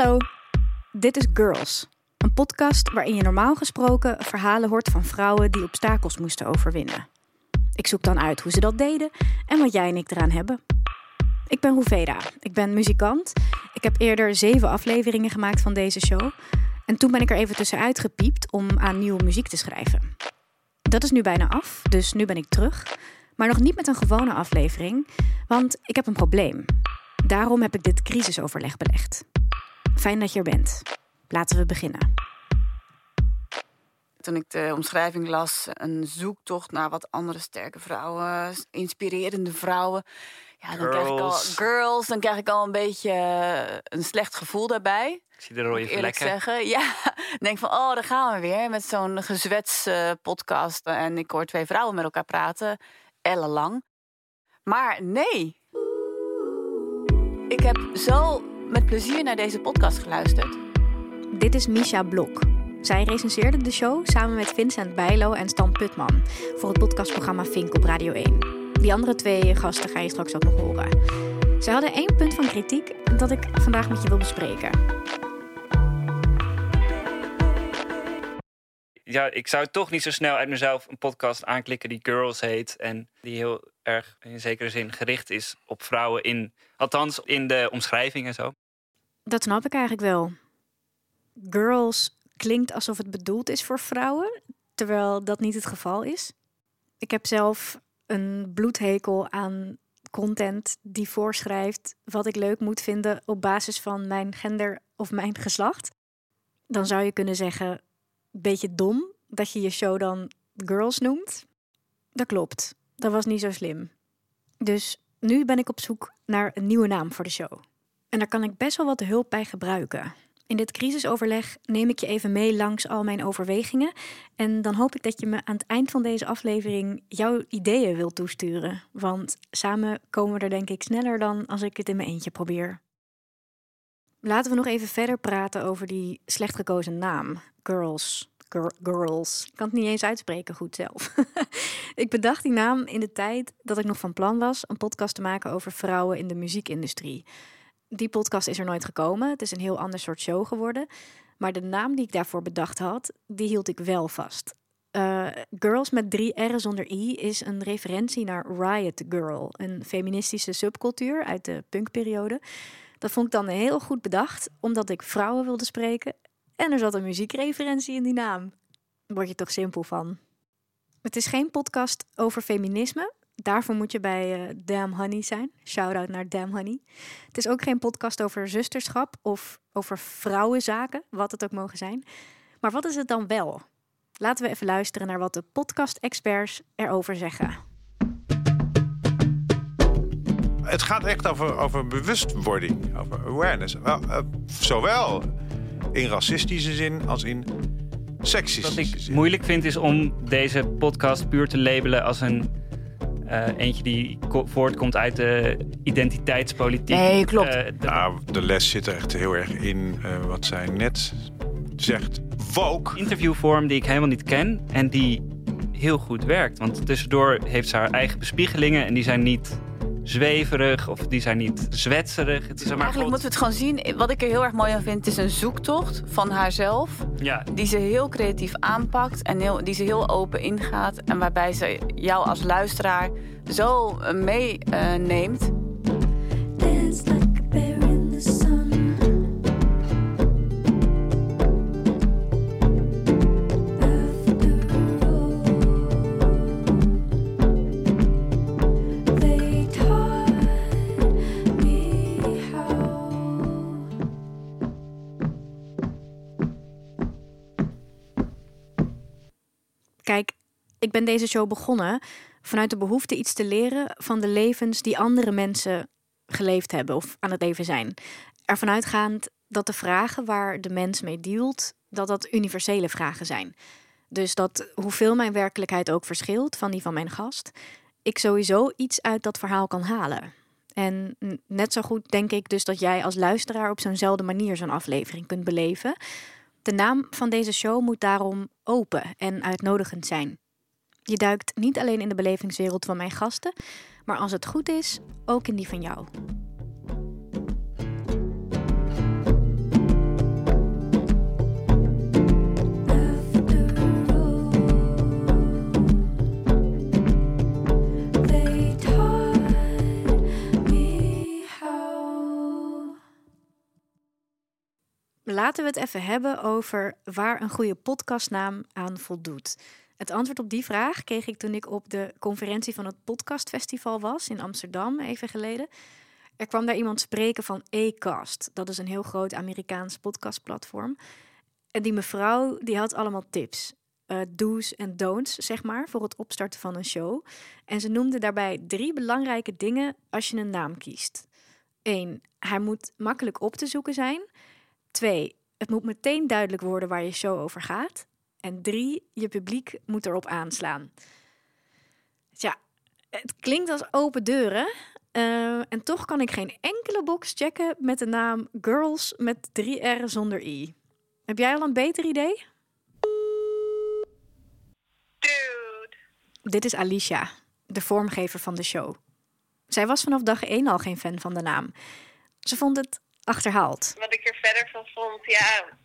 Hallo, dit is Girls, een podcast waarin je normaal gesproken verhalen hoort van vrouwen die obstakels moesten overwinnen. Ik zoek dan uit hoe ze dat deden en wat jij en ik eraan hebben. Ik ben Hoeveda, ik ben muzikant. Ik heb eerder zeven afleveringen gemaakt van deze show. En toen ben ik er even tussenuit gepiept om aan nieuwe muziek te schrijven. Dat is nu bijna af, dus nu ben ik terug. Maar nog niet met een gewone aflevering, want ik heb een probleem. Daarom heb ik dit crisisoverleg belegd. Fijn dat je er bent. Laten we beginnen. Toen ik de omschrijving las, een zoektocht naar wat andere sterke vrouwen, inspirerende vrouwen. Ja, dan krijg ik al Girls. dan krijg ik al een beetje eh, een slecht gevoel daarbij. Ik zie de rode vlekken. zeggen. Ja, denk van, oh, daar gaan we weer met zo'n gezwets eh, podcast. En ik hoor twee vrouwen met elkaar praten, ellenlang. Maar nee, ik heb zo met plezier naar deze podcast geluisterd. Dit is Misha Blok. Zij recenseerde de show samen met Vincent Bijlo en Stan Putman voor het podcastprogramma Fink op Radio 1. Die andere twee gasten ga je straks ook nog horen. Ze hadden één punt van kritiek dat ik vandaag met je wil bespreken. Ja, ik zou toch niet zo snel uit mezelf een podcast aanklikken die Girls heet. En die heel in zekere zin gericht is op vrouwen in, althans in de omschrijving en zo. Dat snap ik eigenlijk wel. Girls klinkt alsof het bedoeld is voor vrouwen, terwijl dat niet het geval is. Ik heb zelf een bloedhekel aan content die voorschrijft wat ik leuk moet vinden op basis van mijn gender of mijn geslacht. Dan zou je kunnen zeggen, beetje dom dat je je show dan Girls noemt. Dat klopt, dat was niet zo slim. Dus nu ben ik op zoek naar een nieuwe naam voor de show. En daar kan ik best wel wat hulp bij gebruiken. In dit crisisoverleg neem ik je even mee langs al mijn overwegingen. En dan hoop ik dat je me aan het eind van deze aflevering jouw ideeën wilt toesturen. Want samen komen we er denk ik sneller dan als ik het in mijn eentje probeer. Laten we nog even verder praten over die slecht gekozen naam. Girls. Gir- girls. Ik kan het niet eens uitspreken goed zelf. ik bedacht die naam in de tijd dat ik nog van plan was een podcast te maken over vrouwen in de muziekindustrie. Die podcast is er nooit gekomen. Het is een heel ander soort show geworden. Maar de naam die ik daarvoor bedacht had, die hield ik wel vast. Eh, Girls met drie R zonder I is een referentie naar Riot Girl, een feministische subcultuur uit de punkperiode. Dat vond ik dan heel goed bedacht, omdat ik vrouwen wilde spreken. En er zat een muziekreferentie in die naam. Word je toch simpel van. Het is geen podcast over feminisme. Daarvoor moet je bij eh, Damn Honey zijn. Shout-out naar Damn Honey. Het is ook geen podcast over zusterschap of over vrouwenzaken, wat het ook mogen zijn. Maar wat is het dan wel? Laten we even luisteren naar wat de podcast-experts erover zeggen. Het gaat echt over, over bewustwording, over awareness. Eh, zowel in racistische zin als in Wat seksistische ik zin. moeilijk vind is om deze podcast puur te labelen als een eh, eentje die ko- voortkomt uit de identiteitspolitiek. Nee, klopt. Eh, d- Nou, de les zit er echt heel erg in eh, wat zij net zegt. Woke. interviewvorm die ik helemaal niet ken en die heel goed werkt. Want tussendoor heeft ze haar eigen bespiegelingen en die zijn niet zweverig of die zijn niet zwetserig. Het is maar Eigenlijk moeten we het gewoon zien. Wat ik er heel erg mooi aan vind, het is een zoektocht van haarzelf. Ja, Die ze heel creatief aanpakt en heel, die ze heel open ingaat. En waarbij ze jou als luisteraar zo eh, meeneemt. Ik ben deze show begonnen vanuit de behoefte iets te leren van de levens die andere mensen geleefd hebben of aan het leven zijn. Ervan uitgaand dat de vragen waar de mens mee dealt, dat dat universele vragen zijn. Dus dat hoeveel mijn werkelijkheid ook verschilt van die van mijn gast, ik sowieso iets uit dat verhaal kan halen. En net zo goed denk ik dus dat jij als luisteraar op zo'nzelfde manier zo'n aflevering kunt beleven. De naam van deze show moet daarom open en uitnodigend zijn. Je duikt niet alleen in de belevingswereld van mijn gasten, maar als het goed is, ook in die van jou. Laten we het even hebben over waar een goede podcastnaam aan voldoet. Het antwoord op die vraag kreeg ik toen ik op de conferentie van het Podcastfestival was in Amsterdam, even geleden. Er kwam daar iemand spreken van Acast. Dat is een heel groot Amerikaans podcastplatform. En die mevrouw die had allemaal tips. eh, do's en don'ts, zeg maar, voor het opstarten van een show. En ze noemde daarbij drie belangrijke dingen als je een naam kiest. Eén, hij moet makkelijk op te zoeken zijn. Twee, het moet meteen duidelijk worden waar je show over gaat. En drie, je publiek moet erop aanslaan. Tja, het klinkt als open deuren. eh, en toch kan ik geen enkele box checken met de naam Girls met drie R zonder I. Heb jij al een beter idee? Dude. Dit is Alicia, de vormgever van de show. Zij was vanaf dag één al geen fan van de naam. Ze vond het achterhaald. Wat ik er verder van vond, ja.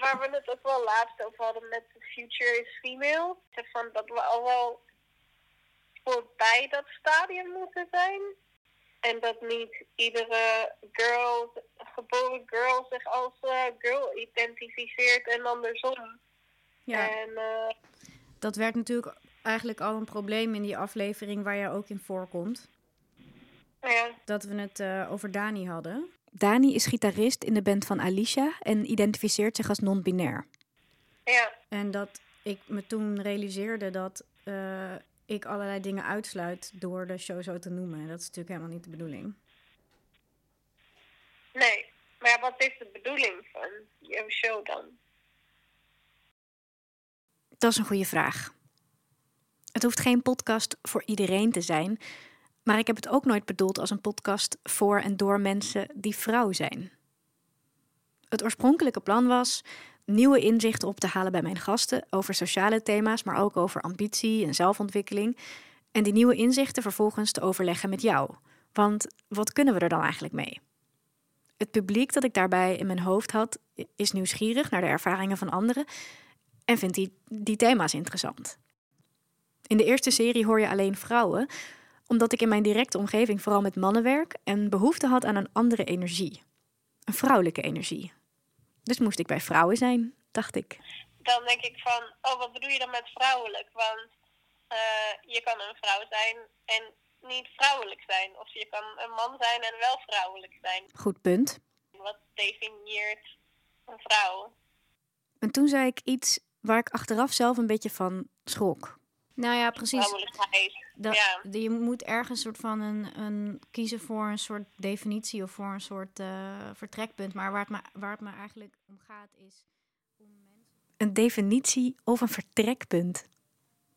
Waar we het ook wel laatst over hadden met The Future is Female. Zeg Van dat we al wel voorbij dat stadium moeten zijn. En dat niet iedere girl, geboren girl zich als eh, girl identificeert en andersom. En eh, dat werd natuurlijk eigenlijk al een probleem in die aflevering waar jij ook in voorkomt. ja, Dat we het eh, over Dani hadden. Dani is gitarist in de band van Alicia en identificeert zich als non-binair. ja, En dat ik me toen realiseerde dat eh, ik allerlei dingen uitsluit door de show zo te noemen. En dat is natuurlijk helemaal niet de bedoeling. nee. Maar ja, wat is de bedoeling van jouw show dan? Dat is een goede vraag. Het hoeft geen podcast voor iedereen te zijn, maar ik heb het ook nooit bedoeld als een podcast voor en door mensen die vrouw zijn. Het oorspronkelijke plan was nieuwe inzichten op te halen bij mijn gasten over sociale thema's, maar ook over ambitie en zelfontwikkeling. En die nieuwe inzichten vervolgens te overleggen met jou. Want wat kunnen we er dan eigenlijk mee? Het publiek dat ik daarbij in mijn hoofd had, is nieuwsgierig naar de ervaringen van anderen en vindt die, die thema's interessant. In de eerste serie hoor je alleen vrouwen, omdat ik in mijn directe omgeving vooral met mannen werk en behoefte had aan een andere energie. Een vrouwelijke energie. Dus moest ik bij vrouwen zijn, dacht ik. dan denk ik van, oh, wat bedoel je dan met vrouwelijk? Want eh, je kan een vrouw zijn en niet vrouwelijk zijn. Of je kan een man zijn en wel vrouwelijk zijn. Goed punt. Wat definieert een vrouw? En toen zei ik iets waar ik achteraf zelf een beetje van schrok. Nou ja, precies. Vrouwelijkheid. Dat, Ja. Je moet ergens soort van een, een kiezen voor een soort definitie of voor een soort eh, vertrekpunt. Maar waar het, me, waar het me eigenlijk om gaat is. Een definitie of een vertrekpunt.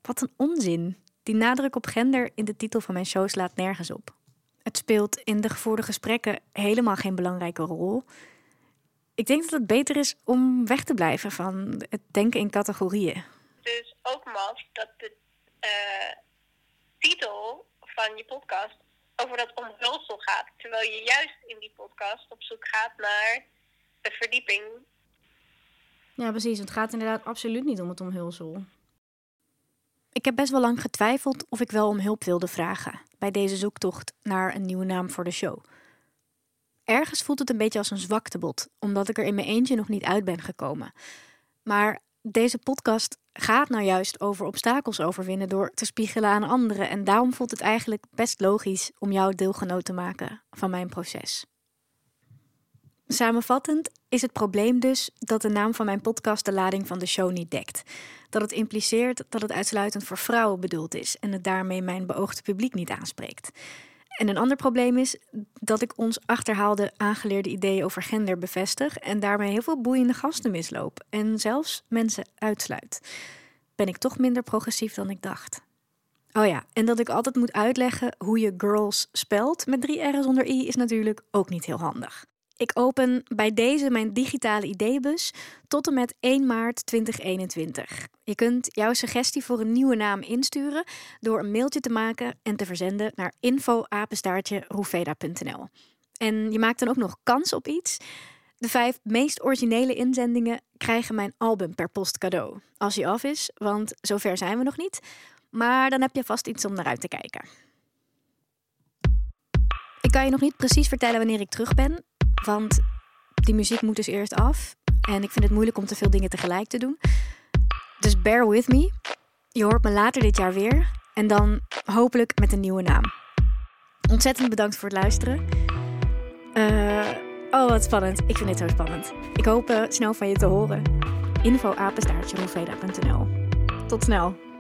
Wat een onzin. Die nadruk op gender in de titel van mijn show slaat nergens op. Het speelt in de gevoerde gesprekken helemaal geen belangrijke rol. Ik denk dat het beter is om weg te blijven van het denken in categorieën. Dus ook maf dat de eh, titel van je podcast over dat omhulsel gaat. Terwijl je juist in die podcast op zoek gaat naar de verdieping. Ja, precies. Het gaat inderdaad absoluut niet om het omhulsel. Ik heb best wel lang getwijfeld of ik wel om hulp wilde vragen bij deze zoektocht naar een nieuwe naam voor de show. Ergens voelt het een beetje als een zwaktebod, omdat ik er in mijn eentje nog niet uit ben gekomen. Maar deze podcast gaat nou juist over obstakels overwinnen door te spiegelen aan anderen. En daarom voelt het eigenlijk best logisch om jou deelgenoot te maken van mijn proces. Samenvattend is het probleem dus dat de naam van mijn podcast de lading van de show niet dekt. Dat het impliceert dat het uitsluitend voor vrouwen bedoeld is en het daarmee mijn beoogde publiek niet aanspreekt. En een ander probleem is dat ik ons achterhaalde aangeleerde ideeën over gender bevestig en daarmee heel veel boeiende gasten misloop en zelfs mensen uitsluit. Ben ik toch minder progressief dan ik dacht. Oh ja, en dat ik altijd moet uitleggen hoe je girls spelt met drie R's zonder I is natuurlijk ook niet heel handig. Ik open bij deze mijn digitale ideebus tot en met 1 maart 2021. Je kunt jouw suggestie voor een nieuwe naam insturen door een mailtje te maken en te verzenden naar info@roeveda.nl. En je maakt dan ook nog kans op iets. De vijf meest originele inzendingen krijgen mijn album per post cadeau. Als hij af is, want zover zijn we nog niet. Maar dan heb je vast iets om naar uit te kijken. Ik kan je nog niet precies vertellen wanneer ik terug ben, want die muziek moet dus eerst af. En ik vind het moeilijk om te veel dingen tegelijk te doen. Dus bear with me. Je hoort me later dit jaar weer. En dan hopelijk met een nieuwe naam. Ontzettend bedankt voor het luisteren. Eh, oh, wat spannend. Ik vind dit zo spannend. Ik hoop eh, snel van je te horen. Info apenstaartje Tot snel.